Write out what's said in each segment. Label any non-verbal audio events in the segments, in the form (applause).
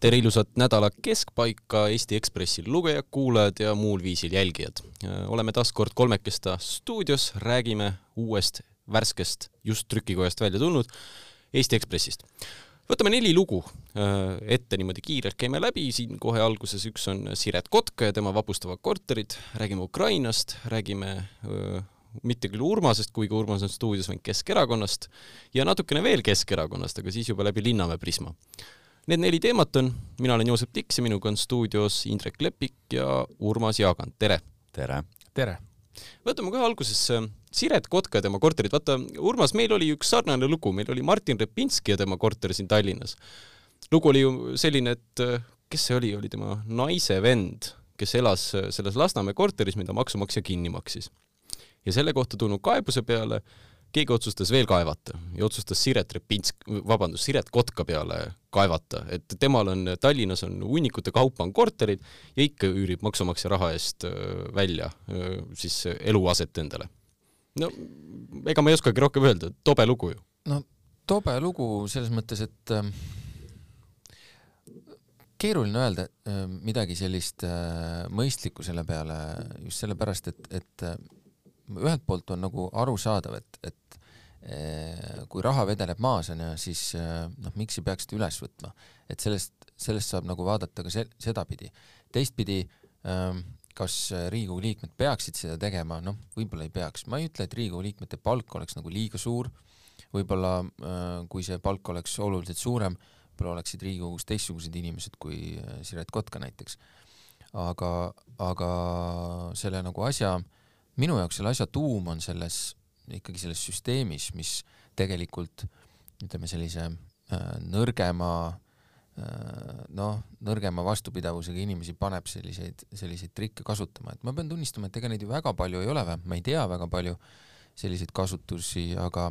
tere ilusat nädala keskpaika Eesti Ekspressi lugejad, kuulajad ja muul viisil jälgijad. oleme taas kord kolmekesta stuudios, räägime uuest, värskest, just trükikojast välja tulnud Eesti Ekspressist. võtame neli lugu äh, ette niimoodi kiirelt, käime läbi, siin kohe alguses üks on Siret Kotka ja tema vapustavad korterid, räägime Ukrainast, räägime äh, mitte küll Urmasest, kuigi Urmas on stuudios, vaid Keskerakonnast ja natukene veel Keskerakonnast, aga siis juba läbi Linnamäe prisma Need neli teemat on, mina olen Joosep Tiks ja minuga on stuudios Indrek Lepik ja Urmas Jaagant, tere! tere! tere! võtame kohe alguses Siret Kotka ja tema korterid, vaata Urmas, meil oli üks sarnane lugu, meil oli Martin Repinski ja tema korter siin Tallinnas. lugu oli ju selline, et kes see oli, oli tema naise vend, kes elas selles Lasnamäe korteris, mida maksumaksja kinni maksis. Ja selle kohta tulnud kaebuse peale keegi otsustas veel kaevata ja otsustas Siret Repinsk, vabandust, Siret Kotka peale kaevata, et temal on, Tallinnas on hunnikute kaupa on korterid ja ikka üürib maksumaksja raha eest välja siis eluaset endale. no ega ma ei oskagi rohkem öelda, tobe lugu ju. no tobe lugu selles mõttes, et äh, keeruline öelda äh, midagi sellist äh, mõistlikku selle peale just sellepärast, et, et ühelt poolt on nagu arusaadav, et, et eh, kui raha vedeleb maas, onju, siis eh, noh, miks ei peaks seda üles võtma, et sellest, sellest saab nagu vaadata ka se-, sedapidi. teistpidi, ehm, kas Riigikogu liikmed peaksid seda tegema, noh, võib-olla ei peaks, ma ei ütle, et Riigikogu liikmete palk oleks nagu liiga suur, võib-olla eh, kui see palk oleks oluliselt suurem, võib-olla oleksid Riigikogus teistsugused inimesed kui Siret Kotka näiteks. aga, aga selle nagu asja äh, minu jaoks selle asja tuum on selles, ikkagi selles süsteemis, mis tegelikult ütleme sellise äh, nõrgema äh, noh, nõrgema vastupidavusega inimesi paneb selliseid, selliseid trikke kasutama, et ma pean tunnistama, et ega neid ju väga palju ei ole, vähemalt ma ei tea väga palju selliseid kasutusi, aga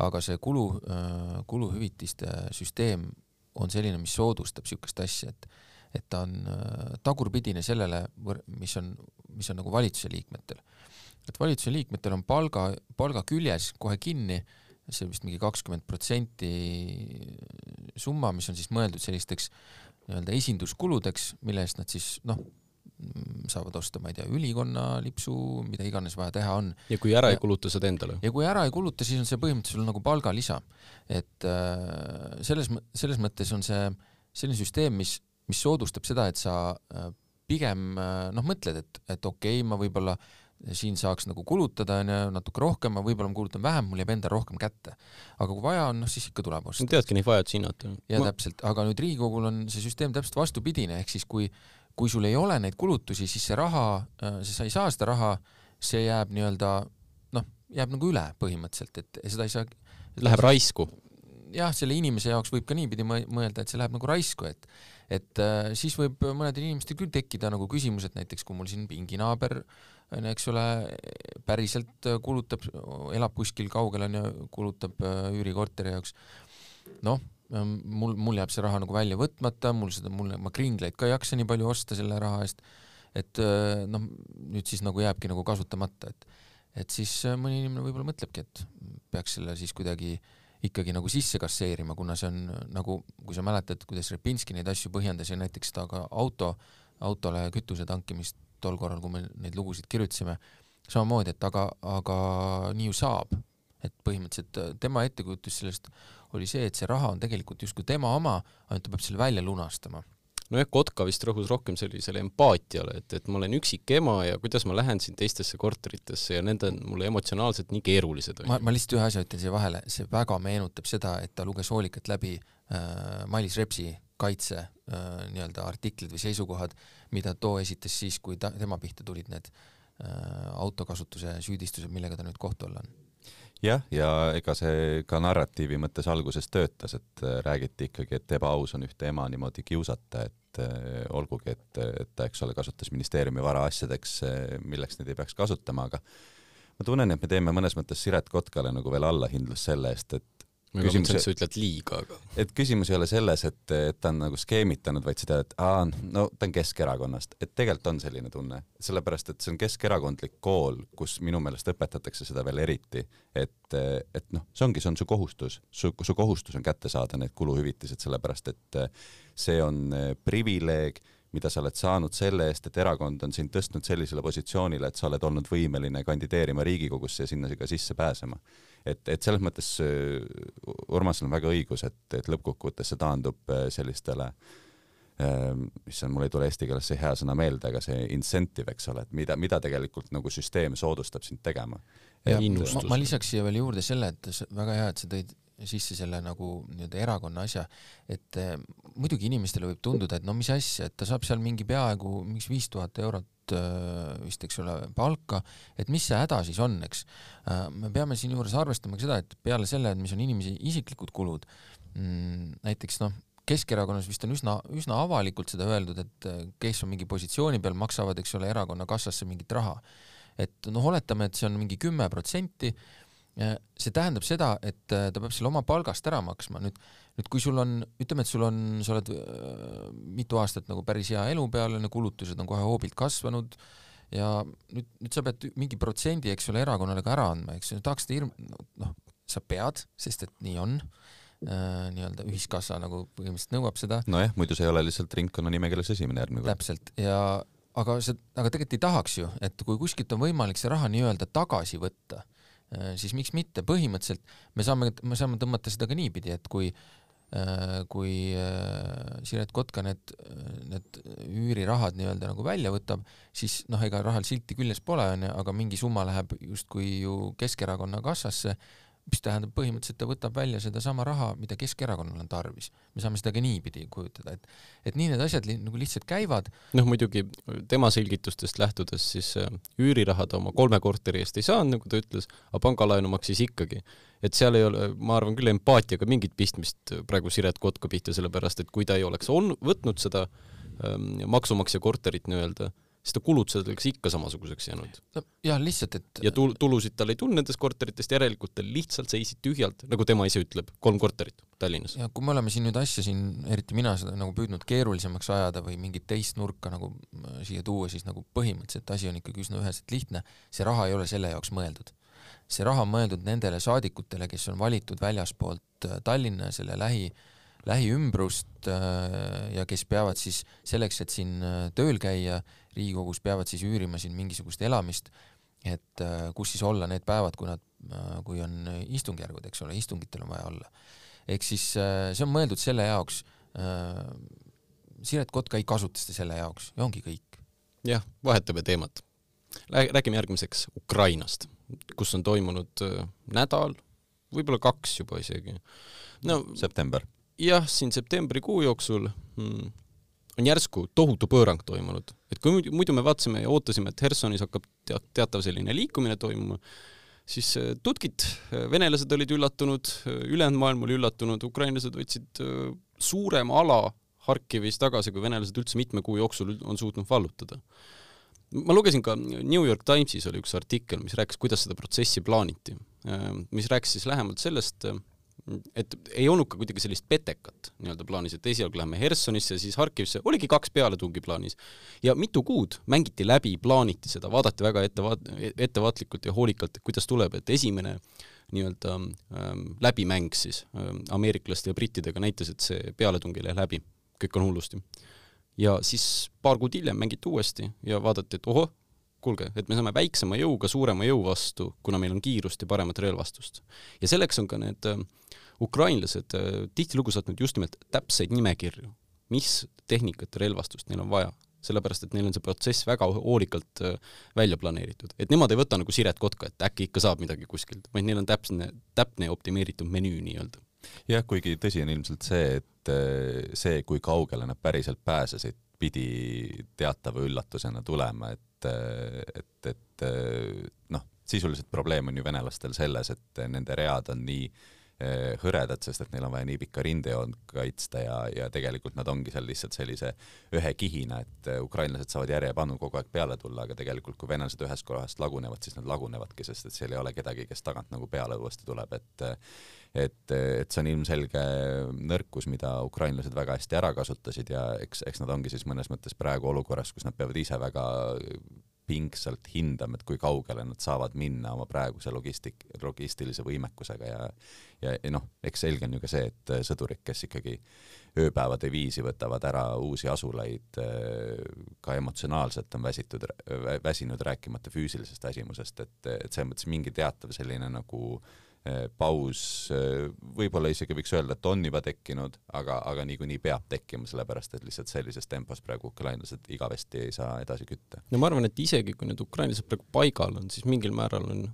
aga see kulu äh,, kuluhüvitiste süsteem on selline, mis soodustab niisugust asja, et et ta on äh, tagurpidine sellele, mis on, mis on nagu valitsuse liikmetel et valitsuse liikmetel on palga, palga küljes kohe kinni, see vist mingi kakskümmend protsenti summa, mis on siis mõeldud sellisteks nii-öelda esinduskuludeks, mille eest nad siis noh, saavad osta, ma ei tea, ülikonna lipsu, mida iganes vaja teha on. ja kui ära ja, ei kuluta seda endale? ja kui ära ei kuluta, siis on see põhimõtteliselt nagu palgalisa. et äh, selles, selles mõttes on see selline süsteem, mis, mis soodustab seda, et sa äh, pigem äh, noh, mõtled, et, et okei okay,, ma võib-olla siin saaks nagu kulutada onju natuke rohkem, ma võib-olla ma kulutan vähem, mul jääb endal rohkem kätte. aga kui vaja on, noh siis ikka tuleb osta. teadki neid vajadusi hinnata. ja ma... täpselt, aga nüüd Riigikogul on see süsteem täpselt vastupidine, ehk siis kui, kui sul ei ole neid kulutusi, siis see raha, äh, sa ei saa seda raha, see jääb nii-öelda noh, jääb nagu üle põhimõtteliselt, et seda ei saa. Läheb raisku. Jah, selle inimese jaoks võib ka niipidi mõelda, et see läheb nagu raisku, et et äh, siis võib mõnedel inimestel küll tekkida nagu küsimus, et näiteks kui mul siin pinginaaber äh, on ju, eks ole, päriselt kulutab, elab kuskil kaugel on ju, kulutab äh, üürikorteri jaoks. noh, ähm, mul, mul jääb see raha nagu välja võtmata, mul seda, mul, ma kringleid ka ei jaksa nii palju osta selle raha eest. et äh, noh, nüüd siis nagu jääbki nagu kasutamata, et, et siis äh, mõni inimene võib-olla mõtlebki, et peaks selle siis kuidagi ikkagi nagu sisse kasseerima, kuna see on nagu, kui sa mäletad, kuidas Repinski neid asju põhjendas ja näiteks ta ka auto, autole kütuse tankimist tol korral, kui me neid lugusid kirjutasime, samamoodi, et aga, aga nii ju saab. et põhimõtteliselt äh, tema ettekujutus sellest oli see, et see raha on tegelikult justkui tema oma, ainult ta peab selle välja lunastama nojah, Kotka vist rõhus rohkem sellisele empaatiale, et, et ma olen üksik ema ja kuidas ma lähen siin teistesse korteritesse ja need on mulle emotsionaalselt nii keerulised. ma, ma lihtsalt ühe asja ütlen siia vahele, see väga meenutab seda, et ta luges hoolikalt läbi äh, Mailis Repsi kaitse äh, nii-öelda artiklid või seisukohad, mida too esitas siis, kui ta, tema pihta tulid need äh, autokasutuse süüdistused, millega ta nüüd kohtu all on. Jah, ja ega see ka narratiivi mõttes alguses töötas, et äh, räägiti ikkagi, et ebaaus on ühte ema niimoodi kiusata, et äh, olgugi, et, et ta, eks ole, kasutas ministeeriumi varaasjadeks, äh, milleks neid ei peaks kasutama, aga ma tunnen, et me teeme mõnes mõttes Siret Kotkale nagu veel allahindlust selle eest, et ma küsimus... mõtlesin, et sa ütled liiga, aga. et küsimus ei ole selles, et, et ta on nagu skeemitanud, vaid seda, et aa, no ta on Keskerakonnast, et tegelikult on selline tunne, sellepärast et see on keskerakondlik kool, kus minu meelest õpetatakse seda veel eriti, et, et noh, see ongi, see on su kohustus, su, su kohustus on kätte saada need kuluhüvitised, sellepärast et see on privileeg mida sa oled saanud selle eest, et erakond on sind tõstnud sellisele positsioonile, et sa oled olnud võimeline kandideerima Riigikogusse ja sinna ka sisse pääsema. Et, et selles mõttes äh, Urmasel on väga õigus, et, et lõppkokkuvõttes see taandub äh, sellistele ähm, issand, mul ei tule eesti keeles see hea sõna meelde, aga see incentive, eks ole, et mida, mida tegelikult nagu süsteem soodustab sind tegema. ma, ma lisaks siia veel juurde selle, et väga hea, et sa tõid sisse selle nagu nii-öelda erakonna asja, et eh, muidugi inimestele võib tunduda, et no mis asja, et ta saab seal mingi peaaegu mingi viis tuhat eurot äh, vist, eks ole, palka, et mis see häda siis on, eks äh,. me peame siinjuures arvestama ka seda, et peale selle, mis on inimese isiklikud kulud mm,, näiteks noh, Keskerakonnas vist on üsna, üsna avalikult seda öeldud, et äh, kes on mingi positsiooni peal, maksavad, eks ole, erakonna kassasse mingit raha. et noh, oletame, et see on mingi kümme protsenti see tähendab seda, et äh, ta peab selle oma palgast ära maksma, nüüd, nüüd kui sul on, ütleme, et sul on, sa oled äh, mitu aastat nagu päris hea elu peal, kulutused on kohe hoobilt kasvanud ja nüüd, nüüd sa pead mingi protsendi, eks ole, erakonnale ka ära andma, eks ju, tahaks seda hirm-, noh, sa pead, sest et nii on äh,, nii-öelda ühiskassa nagu põhimõtteliselt nõuab seda. nojah, muidu sa ei ole lihtsalt ringkonna nimekirjas esimene järgmine kord. täpselt, ja aga see, aga tegelikult ei tahaks ju, et kui kuskilt on võimalik see raha nii-öelda tagasi võtta siis miks mitte, põhimõtteliselt me saame, me saame tõmmata seda ka niipidi, et kui äh, kui äh, Siret Kotka need, need üürirahad nii-öelda nagu välja võtab, siis noh, ega rahal silti küljes pole, onju, aga mingi summa läheb justkui ju Keskerakonna kassasse mis tähendab põhimõtteliselt, ta võtab välja sedasama raha, mida Keskerakonnal on tarvis. me saame seda ka niipidi kujutada, et, et nii need asjad li, nagu lihtsalt käivad. noh, muidugi tema selgitustest lähtudes siis äh, üüriraha ta oma kolme korteri eest ei saanud, nagu ta ütles, aga pangalaenu maksis ikkagi. et seal ei ole, ma arvan küll, empaatiaga mingit pistmist praegu Siret Kotka pihta, sellepärast et kui ta ei oleks on, võtnud seda ähm, maksumaksja korterit nii-öelda, siis ta kulutused oleks ikka samasuguseks jäänud. jah, lihtsalt, et ja tul-, tulusid tal ei tulnud nendest korteritest, järelikult tal lihtsalt seisid tühjalt, nagu tema ise ütleb, kolm korterit Tallinnas. ja kui me oleme siin nüüd asja siin, eriti mina seda nagu püüdnud keerulisemaks ajada või mingit teist nurka nagu äh, siia tuua, siis nagu põhimõtteliselt asi on ikkagi üsna üheselt lihtne, see raha ei ole selle jaoks mõeldud. see raha on mõeldud nendele saadikutele, kes on valitud väljaspoolt äh, Tallinna ja selle lähi lähiümbrust äh, ja kes peavad siis selleks, et siin tööl käia, Riigikogus peavad siis üürima siin mingisugust elamist, et äh, kus siis olla need päevad, kui nad, äh, kui on istungjärgud, eks ole, istungitel on vaja olla. ehk siis äh, see on mõeldud selle jaoks, Siret Kotka ei kasuta seda selle jaoks ja ongi kõik. jah, vahetame teemat. räägime järgmiseks Ukrainast, kus on toimunud nädal, võib-olla kaks juba isegi. no september. jah, siin septembrikuu jooksul hmm, on järsku tohutu pöörang toimunud. Et kui muidu me vaatasime ja ootasime, et Hersonis hakkab teat-, teatav selline liikumine toimuma, siis äh, tutkid, äh, venelased olid üllatunud, äh, ülejäänud maailm oli üllatunud, ukrainlased võtsid suurema ala Harkivis tagasi, kui venelased üldse mitme kuu jooksul on suutnud vallutada. ma lugesin ka New York Timesis oli üks artikkel, mis rääkis, kuidas seda protsessi plaaniti, mis rääkis siis lähemalt sellest, et ei olnud ka kuidagi sellist petekat nii-öelda plaanis, et esialgu lähme Hersonisse, siis Harkivisse, oligi kaks pealetungi plaanis. ja mitu kuud mängiti läbi, plaaniti seda, vaadati väga ettevaat-, ettevaatlikult ja hoolikalt, et kuidas tuleb, et esimene nii-öelda ähm, läbimäng siis ähm, ameeriklaste ja brittidega näitas, et see pealetung ei lähe läbi, kõik on hullusti. ja siis paar kuud hiljem mängiti uuesti ja vaadati, et ohoh, kuulge, et me saame väiksema jõuga suurema jõu vastu, kuna meil on kiirust ja paremat relvastust. ja selleks on ka need äh, ukrainlased äh, tihtilugu saatnud just nimelt täpseid nimekirju, mis tehnikat ja relvastust neil on vaja, sellepärast et neil on see protsess väga hoolikalt äh, välja planeeritud, et nemad ei võta nagu Siret Kotka, et äkki ikka saab midagi kuskilt, vaid neil on täpne, täpne ja optimeeritud menüü nii-öelda. jah, kuigi tõsi on ilmselt see, et see, kui kaugele nad päriselt pääsesid, pidi teatava üllatusena tulema, et, et, et noh, sisuliselt probleem on ju venelastel selles, et nende read on nii eh, hõredad, sest et neil on vaja nii pikka rindejoont kaitsta ja, ja tegelikult nad ongi seal lihtsalt sellise ühe kihina, et eh, ukrainlased saavad järjepanu kogu aeg peale tulla, aga tegelikult kui venelased ühest kohast lagunevad, siis nad lagunevadki, sest et seal ei ole kedagi, kes tagant nagu peale uuesti tuleb, et et, et see on ilmselge nõrkus, mida ukrainlased väga hästi ära kasutasid ja eks, eks nad ongi siis mõnes mõttes praegu olukorras, kus nad peavad ise väga pingsalt hindama, et kui kaugele nad saavad minna oma praeguse logistik, logistilise võimekusega ja ja, ja noh, eks selge on ju ka see, et sõdurid, kes ikkagi ööpäevade viisi võtavad ära uusi asulaid, ka emotsionaalselt on väsitud, väsinud, rääkimata füüsilisest väsimusest, et, et selles mõttes mingi teatav selline nagu äh, paus, eh, võib-olla isegi võiks öelda, et on juba tekkinud, aga, aga niikuinii peab tekkima, sellepärast et lihtsalt sellises tempos praegu ukrainlased igavesti ei saa edasi kütta. no ma arvan, et isegi kui need ukrainlased praegu paigal on, siis mingil määral on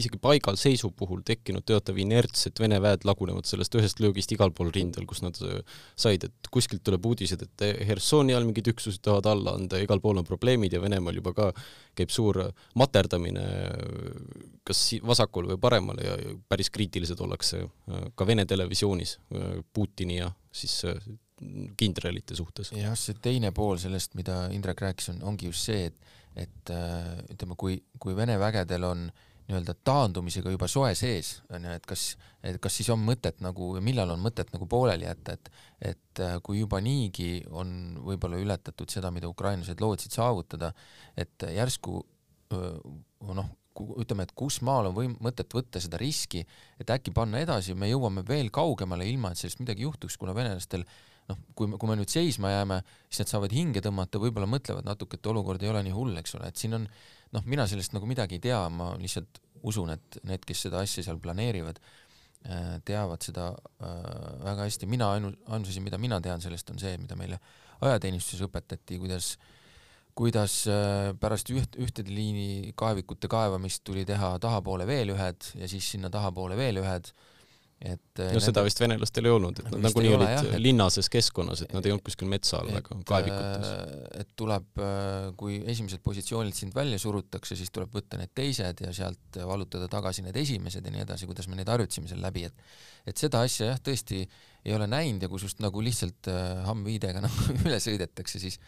isegi paigalseisu puhul tekkinud teatav inerts, et Vene väed lagunevad sellest ühest löögist igal pool rindel, kus nad äh, said, et kuskilt tuleb uudised, et Hersoni all mingid üksused tahavad alla anda, igal pool on probleemid ja Venemaal juba ka käib suur materdamine kas vasakul või paremal ja päris kriitilised ollakse äh, ka Vene televisioonis äh, Putini ja siis kindralite suhtes. jah, see teine pool sellest, mida Indrek rääkis, on, ongi just see, et, et ütleme, kui, kui Vene vägedel on äh, nii-öelda taandumisega juba soe sees, on ju, et kas, kas siis on mõtet nagu, millal on mõtet nagu pooleli jätta, et et äh, kui juba niigi on võib-olla ületatud seda, mida ukrainlased lootsid saavutada, et järsku noh, ütleme, et kus maal on võim-, mõtet võtta seda riski, et äkki panna edasi, me jõuame veel kaugemale, ilma et sellest midagi juhtuks, kuna venelastel noh, kui kui me nüüd seisma jääme, siis nad saavad hinge tõmmata, võib-olla mõtlevad natuke, et olukord ei ole nii hull, eks ole, et siin on noh, mina sellest nagu midagi ei tea, ma lihtsalt usun, et need, kes seda asja seal planeerivad, äh, teavad seda äh, väga hästi, mina ainu-, ainus asi, mida mina tean sellest, on see, mida meile ajateenistuses õpetati, kuidas kuidas äh, pärast üht, ühtede liini kaevikute kaevamist tuli teha tahapoole veel ühed ja siis sinna tahapoole veel ühed et no nende... seda vist venelastel ei olnud, et nad nagunii olid jah, et... linnases keskkonnas, et nad ei olnud kuskil metsa all ega kaevikutes. Äh, et tuleb, äh, kui esimeselt positsioonilt sind välja surutakse, siis tuleb võtta need teised ja sealt vallutada tagasi need esimesed ja nii edasi, kuidas me neid harjutasime seal läbi, et et seda asja jah, tõesti ei ole näinud ja kui sinust nagu lihtsalt äh, hammviidega (laughs) nagu üle sõidetakse, siis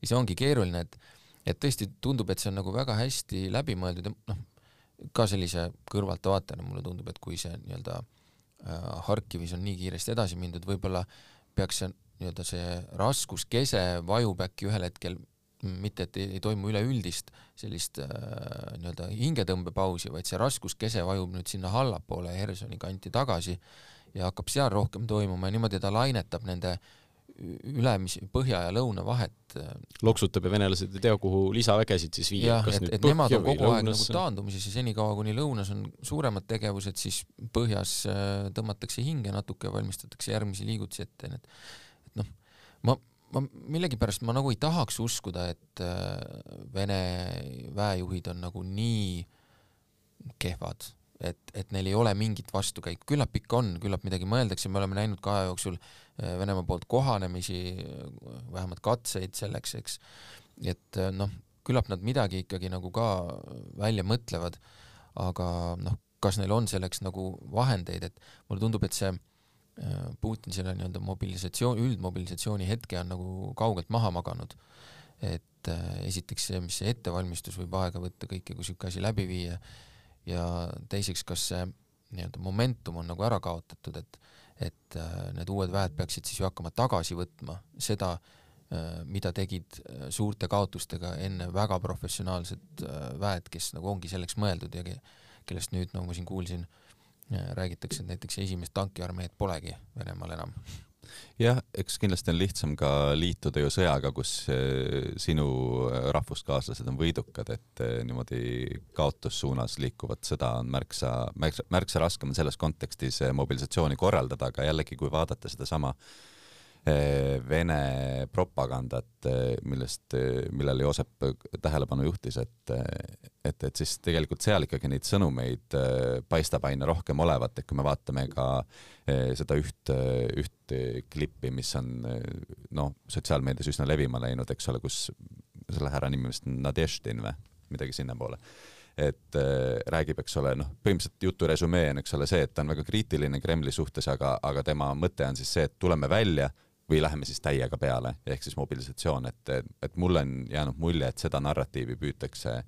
siis ongi keeruline, et et tõesti tundub, et see on nagu väga hästi läbimõeldud ja noh, ka sellise kõrvaltvaatajana mulle tundub, et kui see nii-öelda äh, Äh, Harkivis on nii kiiresti edasi mindud, võib-olla peaks see nii-öelda see raskuskese vajub äkki ühel hetkel mitte, et ei, ei toimu üleüldist sellist äh, nii-öelda hingetõmbepausi, vaid see raskuskese vajub nüüd sinna allapoole Hersoni kanti tagasi ja hakkab seal rohkem toimuma ja niimoodi ta lainetab nende äh, ülemis-, põhja ja lõuna vahet. Äh, loksutab ja venelased ei tea, kuhu lisavägesid siis viia. jah, et, et nemad on kogu aeg nagu taandumises ja senikaua, kuni lõunas on suuremad tegevused, siis põhjas äh, tõmmatakse hinge natuke, valmistatakse järgmisi liigutusi ette, et et noh, ma, ma millegipärast ma nagu ei tahaks uskuda, et äh, Vene väejuhid on nagu nii kehvad et, et neil ei ole mingit vastukäiku, küllap ikka on, küllap midagi mõeldakse, me oleme näinud ka aja jooksul äh, Venemaa poolt kohanemisi, vähemalt katseid selleks, eks, et äh, noh, küllap nad midagi ikkagi nagu ka välja mõtlevad, aga noh, kas neil on selleks nagu vahendeid, et mulle tundub, et see äh, Putin selle nii-öelda mobilisatsioon, üldmobilisatsiooni hetke on nagu kaugelt maha maganud. et esiteks see, mis see ettevalmistus võib aega võtta, kõike, kui niisugune asi läbi viia ja teiseks, kas see nii-öelda momentum on nagu ära kaotatud, et et äh, need uued väed peaksid siis ju hakkama tagasi võtma seda, äh, mida tegid äh, suurte kaotustega enne väga professionaalsed väed, kes nagu ongi selleks mõeldud ja kellest nüüd, nagu ma siin kuulsin, räägitakse, et näiteks esimest tankiarmeed polegi Venemaal enam jah, eks kindlasti on lihtsam ka liituda ju sõjaga, kus eh, sinu eh, rahvuskaaslased on võidukad, et eh, niimoodi kaotussuunas liikuvat sõda on märksa, märksa, märksa raskem selles kontekstis mobilisatsiooni korraldada, aga jällegi, kui vaadata sedasama Vene propagandat, millest, millele Joosep tähelepanu juhtis, et, et, et siis tegelikult seal ikkagi neid sõnumeid paistab aina rohkem olevat, et kui me vaatame ka seda üht, üht klippi, mis on noh, sotsiaalmeedias üsna levima läinud, eks ole, kus selle härra nimi vist Nadeždin või midagi sinnapoole. Et äh, räägib, eks ole, noh, põhimõtteliselt jutu resümee on, eks ole, see, et ta on väga kriitiline Kremli suhtes, aga, aga tema mõte on siis see, et tuleme välja või läheme siis täiega peale, ehk siis mobilisatsioon, et, et mulle on jäänud mulje, et seda narratiivi püütakse,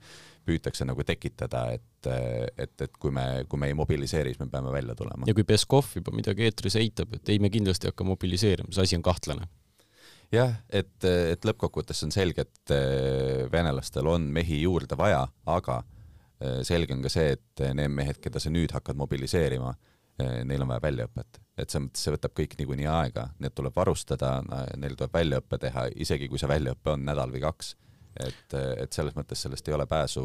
püütakse nagu tekitada, et, et, et kui me, kui me ei mobiliseeri, siis me peame välja tulema. ja kui Peskov juba midagi eetris eitab, et ei, me kindlasti ei hakka mobiliseerima, see asi on kahtlane jah, et, et lõppkokkuvõttes on selge, et eh, venelastel on mehi juurde vaja, aga eh, selge on ka see, et need mehed, keda sa nüüd hakkad mobiliseerima, neil on vaja väljaõpet, et selles mõttes see võtab kõik niikuinii aega, need tuleb varustada, neil tuleb väljaõpe teha, isegi kui see väljaõpe on nädal või kaks et, et selles mõttes sellest ei ole pääsu,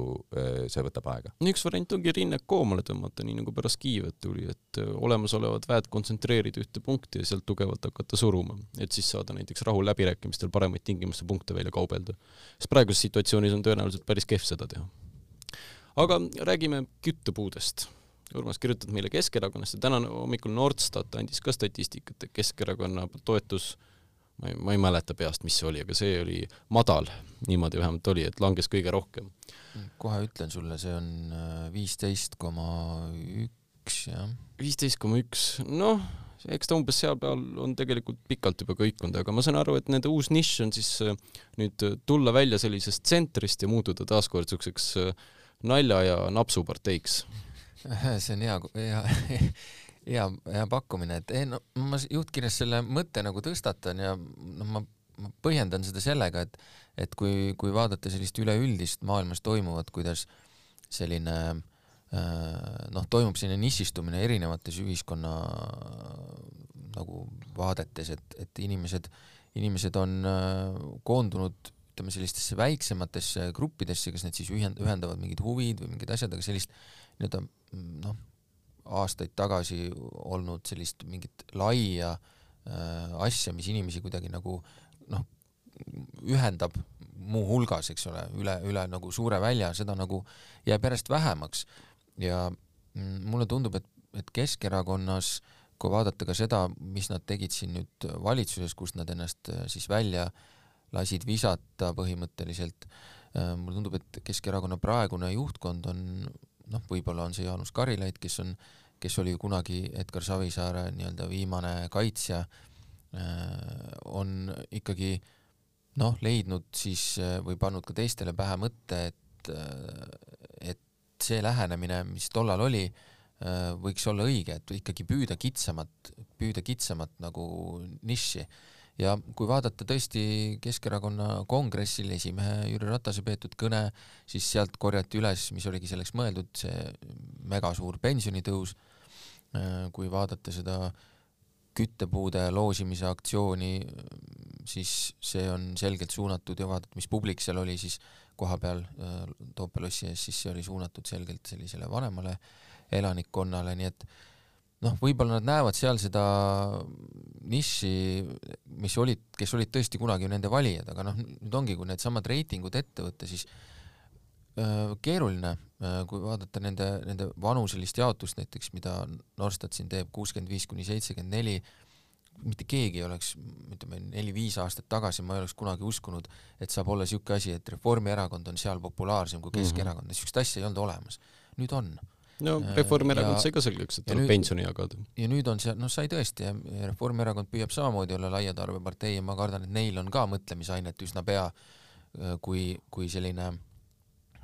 see võtab aega. no üks variant ongi rinnek koomale tõmmata, nii nagu pärast Kiievat tuli, et olemasolevad väed kontsentreerida ühte punkti ja sealt tugevalt hakata suruma, et siis saada näiteks rahuläbirääkimistel paremaid tingimuste punkte välja kaubelda. sest praeguses situatsioonis on tõenäoliselt päris kehv seda teha. aga räägime küttepuudest Urmas, kirjutad meile Keskerakonnast ja täna hommikul Nordstat andis ka statistikat, et Keskerakonna toetus ma ei, ma ei mäleta peast, mis see oli, aga see oli madal, niimoodi vähemalt oli, et langes kõige rohkem. kohe ütlen sulle, see on äh, viisteist koma üks, jah. viisteist koma üks, noh, eks ta umbes seal peal on tegelikult pikalt juba kõikunud, aga ma saan aru, et nende uus nišš on siis äh, nüüd tulla välja sellisest tsentrist ja muutuda taaskord niisuguseks äh, nalja- ja napsuparteiks (laughs) see on hea, hea (laughs) hea, hea pakkumine, et ei no ma juhtkirjas selle mõtte nagu tõstatan ja noh, ma, ma põhjendan seda sellega, et et kui, kui vaadata sellist üleüldist maailmas toimuvat, kuidas selline äh, noh, toimub selline nišistumine erinevates ühiskonna nagu vaadetes, et, et inimesed, inimesed on äh, koondunud ütleme sellistesse väiksematesse gruppidesse, kas need siis ühend-, ühendavad mingid huvid või mingid asjad, aga sellist nii-öelda noh, aastaid tagasi olnud sellist mingit laia äh, asja, mis inimesi kuidagi nagu noh, ühendab muuhulgas, eks ole, üle, üle nagu suure välja, seda nagu jääb järjest vähemaks. ja mm, mulle tundub, et, et Keskerakonnas, kui vaadata ka seda, mis nad tegid siin nüüd valitsuses, kus nad ennast äh, siis välja lasid visata põhimõtteliselt, äh, mulle tundub, et Keskerakonna praegune juhtkond on noh, võib-olla on see Jaanus Karilaid, kes on, kes oli kunagi Edgar Savisaare nii-öelda viimane kaitsja, äh, on ikkagi noh, leidnud siis äh, või pannud ka teistele pähe mõtte, et, äh, et see lähenemine, mis tollal oli, võiks olla õige, et ikkagi püüda kitsamat, püüda kitsamat nagu nišši ja kui vaadata tõesti Keskerakonna kongressil esimehe Jüri Ratase peetud kõne, siis sealt korjati üles, mis oligi selleks mõeldud, see megasuur pensionitõus, kui vaadata seda küttepuude loosimise aktsiooni, siis see on selgelt suunatud ja vaadata, mis publik seal oli siis kohapeal Toompea lossi ees, siis see oli suunatud selgelt sellisele vanemale elanikkonnale, nii et noh, võib-olla nad näevad seal seda nišši, mis olid, kes olid tõesti kunagi nende valijad, aga noh, nüüd ongi, kui needsamad reitingud ette võtta, siis äh, keeruline kui vaadata nende, nende vanuselist jaotust näiteks, mida Norstat siin teeb, kuuskümmend viis kuni seitsekümmend neli, mitte keegi ei oleks, ütleme neli-viis aastat tagasi ma ei oleks kunagi uskunud, et saab olla niisugune asi, et Reformierakond on seal populaarsem kui mhm. Keskerakond mm -hmm., niisugust asja ei olnud olemas. nüüd on no äh, Reformierakond sai ka selgeks, et tuleb pensioni jagada. ja nüüd on see, noh sai tõesti Reformierakond püüab samamoodi olla laia tarbepartei ja ma kardan, et neil on ka mõtlemisainet üsna pea, äh, kui, kui selline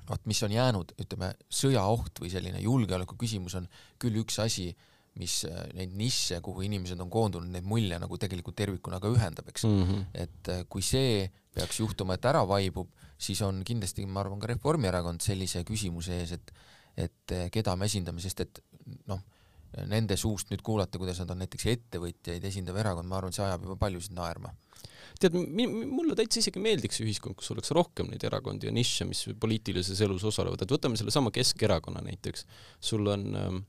vot mis on jäänud, ütleme, sõjaoht või selline julgeoleku küsimus on küll üks asi, mis äh, neid nišše, kuhu inimesed on koondunud, neid mulje nagu tegelikult tervikuna ka ühendab, eks mm. -hmm. et kui see peaks juhtuma, et ära vaibub, siis on kindlasti, ma arvan, ka Reformierakond sellise küsimuse ees, et et eh, keda me esindame, sest et noh, nende suust nüüd kuulata, kuidas nad on näiteks ettevõtjaid esindav erakond, ma arvan, see ajab juba paljusid naerma. tead, mulle täitsa isegi meeldiks ühiskond, kus oleks rohkem neid erakondi ja nišše, mis poliitilises elus osalevad, et võtame sellesama Keskerakonna näiteks. sul on ähm,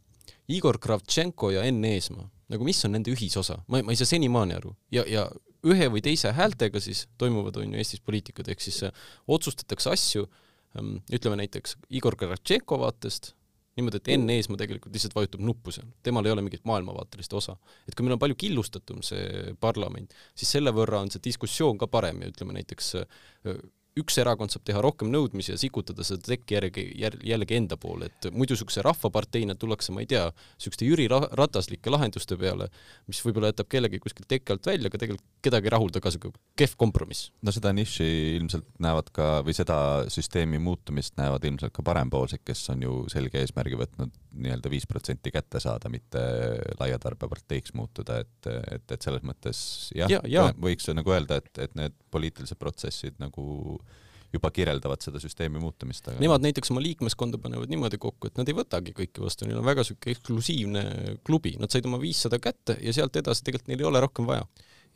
Igor Kravtšenko ja Enn Eesmaa, nagu mis on nende ühisosa, ma, ma ei saa senimaani aru. Ja, ja ühe või teise häältega siis toimuvad, on ju Eestis poliitikad, ehk siis äh, otsustatakse asju äh, ütleme näiteks Igor Karatšenko vaatest, niimoodi, et Enn Eesmaa tegelikult lihtsalt vajutab nuppu seal, temal ei ole mingit maailmavaatelist osa. et kui meil on palju killustatum see parlament, siis selle võrra on see diskussioon ka parem ja ütleme näiteks üks erakond saab teha rohkem nõudmisi ja sikutada seda tekki järgi jällegi enda poole, et muidu niisuguse rahvaparteina tullakse, ma ei tea, niisuguste Jüri Rataslike lahenduste peale, mis võib-olla jätab kellegi kuskilt teki alt välja, aga tegelikult kedagi ei rahulda ka niisugune kehv kompromiss. no seda niši ilmselt näevad ka või seda süsteemi muutumist näevad ilmselt ka parempoolsed, kes on ju selge eesmärgi võtnud nii-öelda viis protsenti kätte saada, mitte laiatarbeparteiks muutuda, et, et, et selles mõttes jah ja, ja. võiks nagu öelda, et, et need poliitilised protsessid nagu juba kirjeldavad seda süsteemi muutumist aga.... Nemad näiteks oma liikmeskonda panevad niimoodi kokku, et nad ei võtagi kõiki vastu, neil on väga siuke eksklusiivne klubi, nad said oma viissada kätte ja sealt edasi tegelikult neil ei ole rohkem vaja.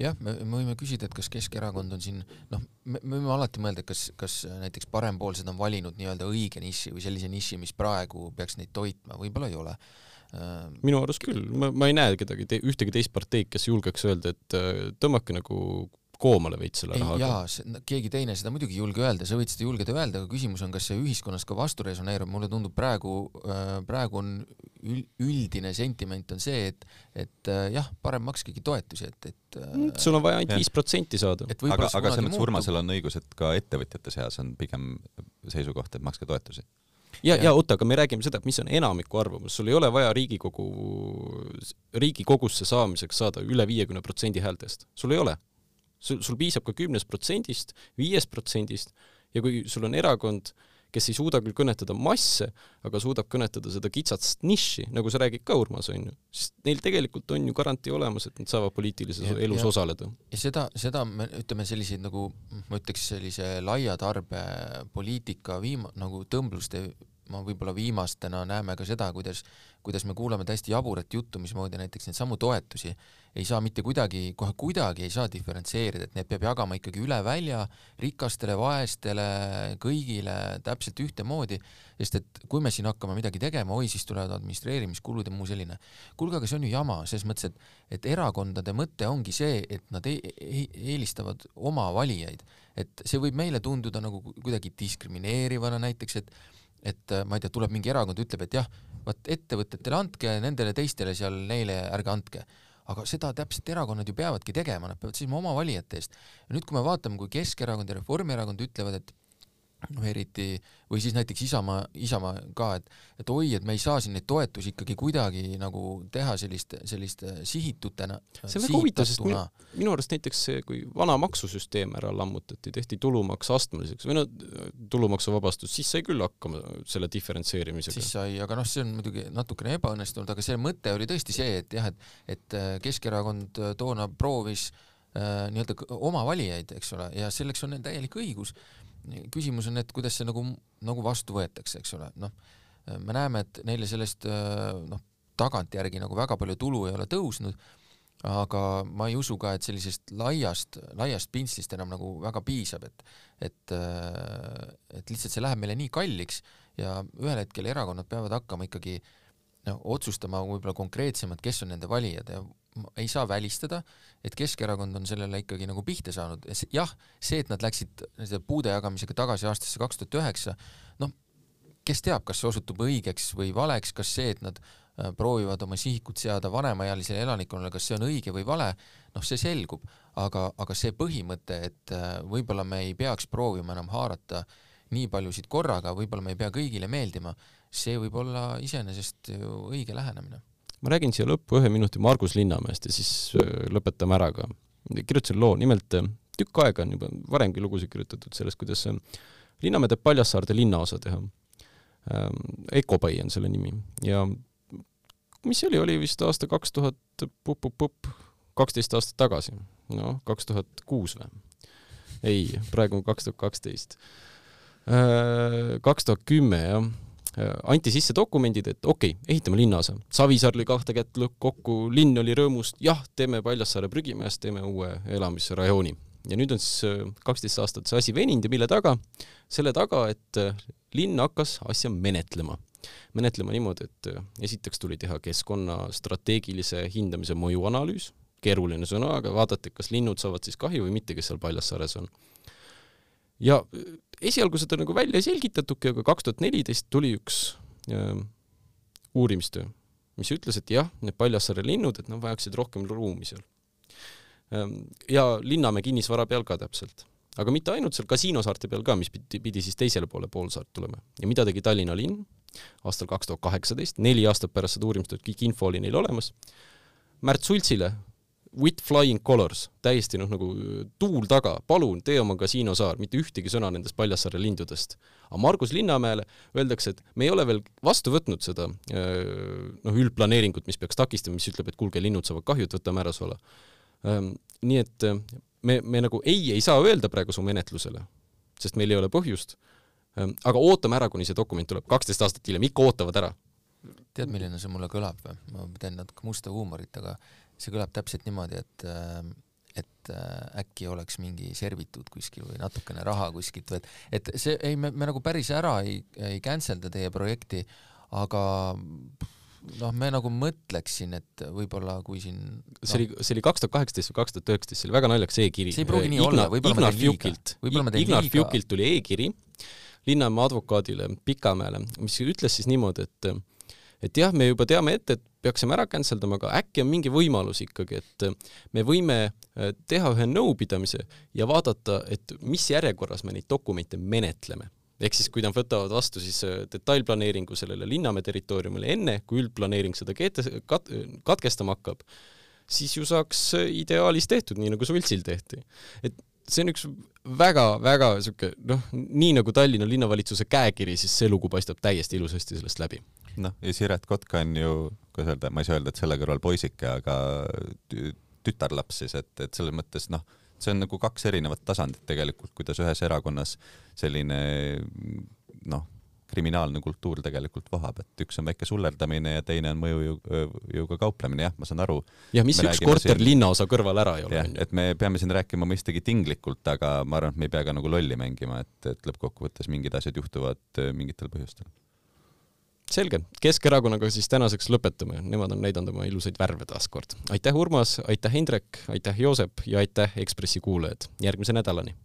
Jah, me, me võime küsida, et kas Keskerakond on siin noh, me võime alati mõelda, et kas, kas näiteks parempoolsed on valinud nii-öelda õige niši või sellise niši, mis praegu peaks neid toitma, võib-olla ei ole. Minu arust küll, ma, ma ei näe kedagi te,, ühtegi teist parteid, kes julgeks öelda, et tõmmake nagu koomale veits selle rahaga. jaa, keegi teine seda muidugi ei julge öelda, sa võid seda julgeda öelda, aga küsimus on, kas see ühiskonnas ka vastu resoneerub, mulle tundub praegu, äh, praegu on üldine sentiment on see, et, et äh, jah, parem makskegi toetusi, et, et äh, mm, sul on vaja ainult viis protsenti saada. aga, aga selles mõttes Urmasel on õigus, et ka ettevõtjate seas on pigem seisukoht, et makske toetusi. Ja, ja oota, aga me räägime seda, mis on enamiku arvamus, sul ei ole vaja Riigikogu, Riigikogusse saamiseks saada üle viiekümne protsendi häältest, sul ei ole sul, sul piisab ka kümnest protsendist, viiest protsendist ja kui sul on erakond, kes ei suuda küll kõnetada masse, aga suudab kõnetada seda kitsast nišši, nagu sa räägid ka, Urmas, on ju, siis neil tegelikult on ju garantii olemas, et nad saavad poliitilises ja, elus ja, osaleda. ja seda, seda me ütleme selliseid nagu, ma ütleks sellise laia tarbe poliitika viima-, nagu tõmbluste ma võib-olla viimastena näeme ka seda, kuidas, kuidas me kuulame täiesti jaburat juttu, mismoodi näiteks neid samu toetusi ei saa mitte kuidagi, kohe kuidagi ei saa diferentseerida, et need peab jagama ikkagi üle välja rikastele, vaestele, kõigile täpselt ühtemoodi, sest et kui me siin hakkame midagi tegema, oi, siis tulevad administreerimiskulud ja muu selline. kuulge, aga see on ju jama, selles mõttes, et, et erakondade mõte ongi see, et nad e e eelistavad oma valijaid, et see võib meile tunduda nagu kuidagi diskrimineerivana näiteks, et et äh, ma ei tea, tuleb mingi erakond, ütleb, et jah, vaat ettevõtetele andke, nendele teistele seal, neile ärge andke. aga seda täpselt erakonnad ju peavadki tegema, nad peavad seisma oma valijate eest. nüüd, kui me vaatame, kui Keskerakond ja Reformierakond ütlevad, et noh, eriti või siis näiteks Isamaa, Isamaa ka, et et oi, et me ei saa siin neid toetusi ikkagi kuidagi nagu teha sellist, sellist sihitutena. see on väga huvitav, sest minu, minu arust näiteks see, kui vana maksusüsteem ära lammutati, tehti tulumaks astmeliseks või no tulumaksuvabastus, siis sai küll hakkama selle diferentseerimisega. siis sai, aga noh, see on muidugi natukene ebaõnnestunud, aga selle mõte oli tõesti see, et jah, et et Keskerakond toona proovis äh, nii-öelda oma valijaid, eks ole, ja selleks on neil täielik õigus küsimus on, et kuidas see nagu, nagu vastu võetakse, eks ole, noh, me näeme, et neile sellest noh, tagantjärgi nagu väga palju tulu ei ole tõusnud, aga ma ei usu ka, et sellisest laiast, laiast pintslist enam nagu väga piisab, et et, et lihtsalt see läheb meile nii kalliks ja ühel hetkel erakonnad peavad hakkama ikkagi noh, otsustama võib-olla konkreetsemalt, kes on nende valijad ja ei saa välistada, et Keskerakond on sellele ikkagi nagu pihta saanud, jah, see, et nad läksid selle puude jagamisega tagasi aastasse kaks tuhat üheksa, noh, kes teab, kas see osutub õigeks või valeks, kas see, et nad äh, proovivad oma sihikut seada vanemaealisele elanikkonnale, kas see on õige või vale, noh, see selgub, aga, aga see põhimõte, et äh, võib-olla me ei peaks proovima enam haarata nii paljusid korraga, võib-olla me ei pea kõigile meeldima, see võib olla iseenesest ju õige lähenemine ma räägin siia lõppu ühe minuti Margus Linnamäest ja siis äh, lõpetame ära ka. kirjutasin loo, nimelt äh, tükk aega on juba varemgi lugusid kirjutatud sellest, kuidas äh, Linnamäe teeb Paljassaarde linnaosa teha. Ecobai on selle nimi ja mis see oli, oli vist aasta kaks tuhat pup-pup-pup, kaksteist aastat tagasi, noh, kaks tuhat kuus või? ei, praegu on kaks tuhat kaksteist. Kaks tuhat kümme, jah anti sisse dokumendid, et okei okay,, ehitame linnaosa. Savisaar lõi kahte kätt kokku, linn oli rõõmus, jah, teeme Paljassaare prügimäest, teeme uue elamisrajooni. ja nüüd on siis äh, kaksteist aastat see asi veninud ja mille taga? selle taga, et äh, linn hakkas asja menetlema. menetlema niimoodi, et esiteks tuli teha keskkonna strateegilise hindamise mõjuanalüüs, keeruline sõna, aga vaadati, kas linnud saavad siis kahju või mitte, kes seal Paljassaares on ja esialgu seda nagu välja ei selgitatudki, aga kaks tuhat neliteist tuli üks äh, uurimistöö, mis ütles, et jah, need Paljassaare linnud, et nad vajaksid rohkem ruumi seal ähm,. ja Linnamäe kinnisvara peal ka täpselt. aga mitte ainult seal kasiinosaarte peal ka, mis pidi, pidi siis teisele poole poolsaart tulema. ja mida tegi Tallinna linn aastal kaks tuhat kaheksateist, neli aastat pärast seda uurimist, et kõik info oli neil olemas, Märt Sultsile with flying colors, täiesti noh, nagu tuul taga, palun tee oma kasiinosaar, mitte ühtegi sõna nendest Paljassaare lindudest. aga Margus Linnamäele öeldakse, et me ei ole veel vastu võtnud seda noh, üldplaneeringut, mis peaks takistama, mis ütleb, et kuulge, linnud saavad kahju, et võtame ära sulle. nii et me, me nagu ei, ei saa öelda praegu su menetlusele, sest meil ei ole põhjust, aga ootame ära, kuni see dokument tuleb, kaksteist aastat hiljem, ikka ootavad ära. tead, milline see mulle kõlab või? ma teen natuke musta huumorit, aga see kõlab täpselt niimoodi, et äh, et äh, äkki oleks mingi servituud kuskil või natukene raha kuskilt või et, et see ei, me, me nagu päris ära ei, ei cancelda teie projekti, aga noh, me nagu mõtleksin, et võib-olla kui siin no, see oli, see oli kaks tuhat kaheksateist või kaks tuhat üheksateist, see oli väga naljakas e-kiri. see ei pruugi nii Igna, olla, võib-olla ma teen liiga. võib-olla ma teen Ignar liiga. Fjukilt tuli e-kiri Linnamäe advokaadile Pikamäele, mis ütles siis niimoodi, et et jah, me juba teame ette, et peaksime ära cancel dama, aga äkki on mingi võimalus ikkagi, et me võime äh, teha ühe nõupidamise ja vaadata, et mis järjekorras me neid dokumente menetleme. ehk siis, kui nad võtavad vastu siis äh, detailplaneeringu sellele Linnamäe territooriumile enne, kui üldplaneering seda kete-, kat-, katkestama hakkab, siis ju saaks äh, ideaalis tehtud, nii nagu Sultsil tehti. et see on üks väga-väga sihuke noh, nii nagu Tallinna linnavalitsuse käekiri, siis see lugu paistab täiesti ilusasti sellest läbi noh, ja Siret Kotka on ju, kuidas öelda, ma ei saa öelda, et selle kõrval poisike, aga tütarlaps siis, et, et selles mõttes noh, see on nagu kaks erinevat tasandit tegelikult, kuidas ühes erakonnas selline noh, kriminaalne kultuur tegelikult vohab, et üks on väike sullerdamine ja teine on mõjujõuga kauplemine, jah, ma saan aru. jah, mis üks korter siin... linnaosa kõrval ära ei ole. et me peame siin rääkima mõistagi tinglikult, aga ma arvan, et me ei pea ka nagu lolli mängima, et, et lõppkokkuvõttes mingid asjad juhtuvad äh, mingitel põhjustel selge, Keskerakonnaga siis tänaseks lõpetame, nemad on näidanud oma ilusaid värve taas kord. aitäh, Urmas, aitäh, Indrek, aitäh, Joosep! Ja aitäh, Ekspressi kuulajad, järgmise nädalani!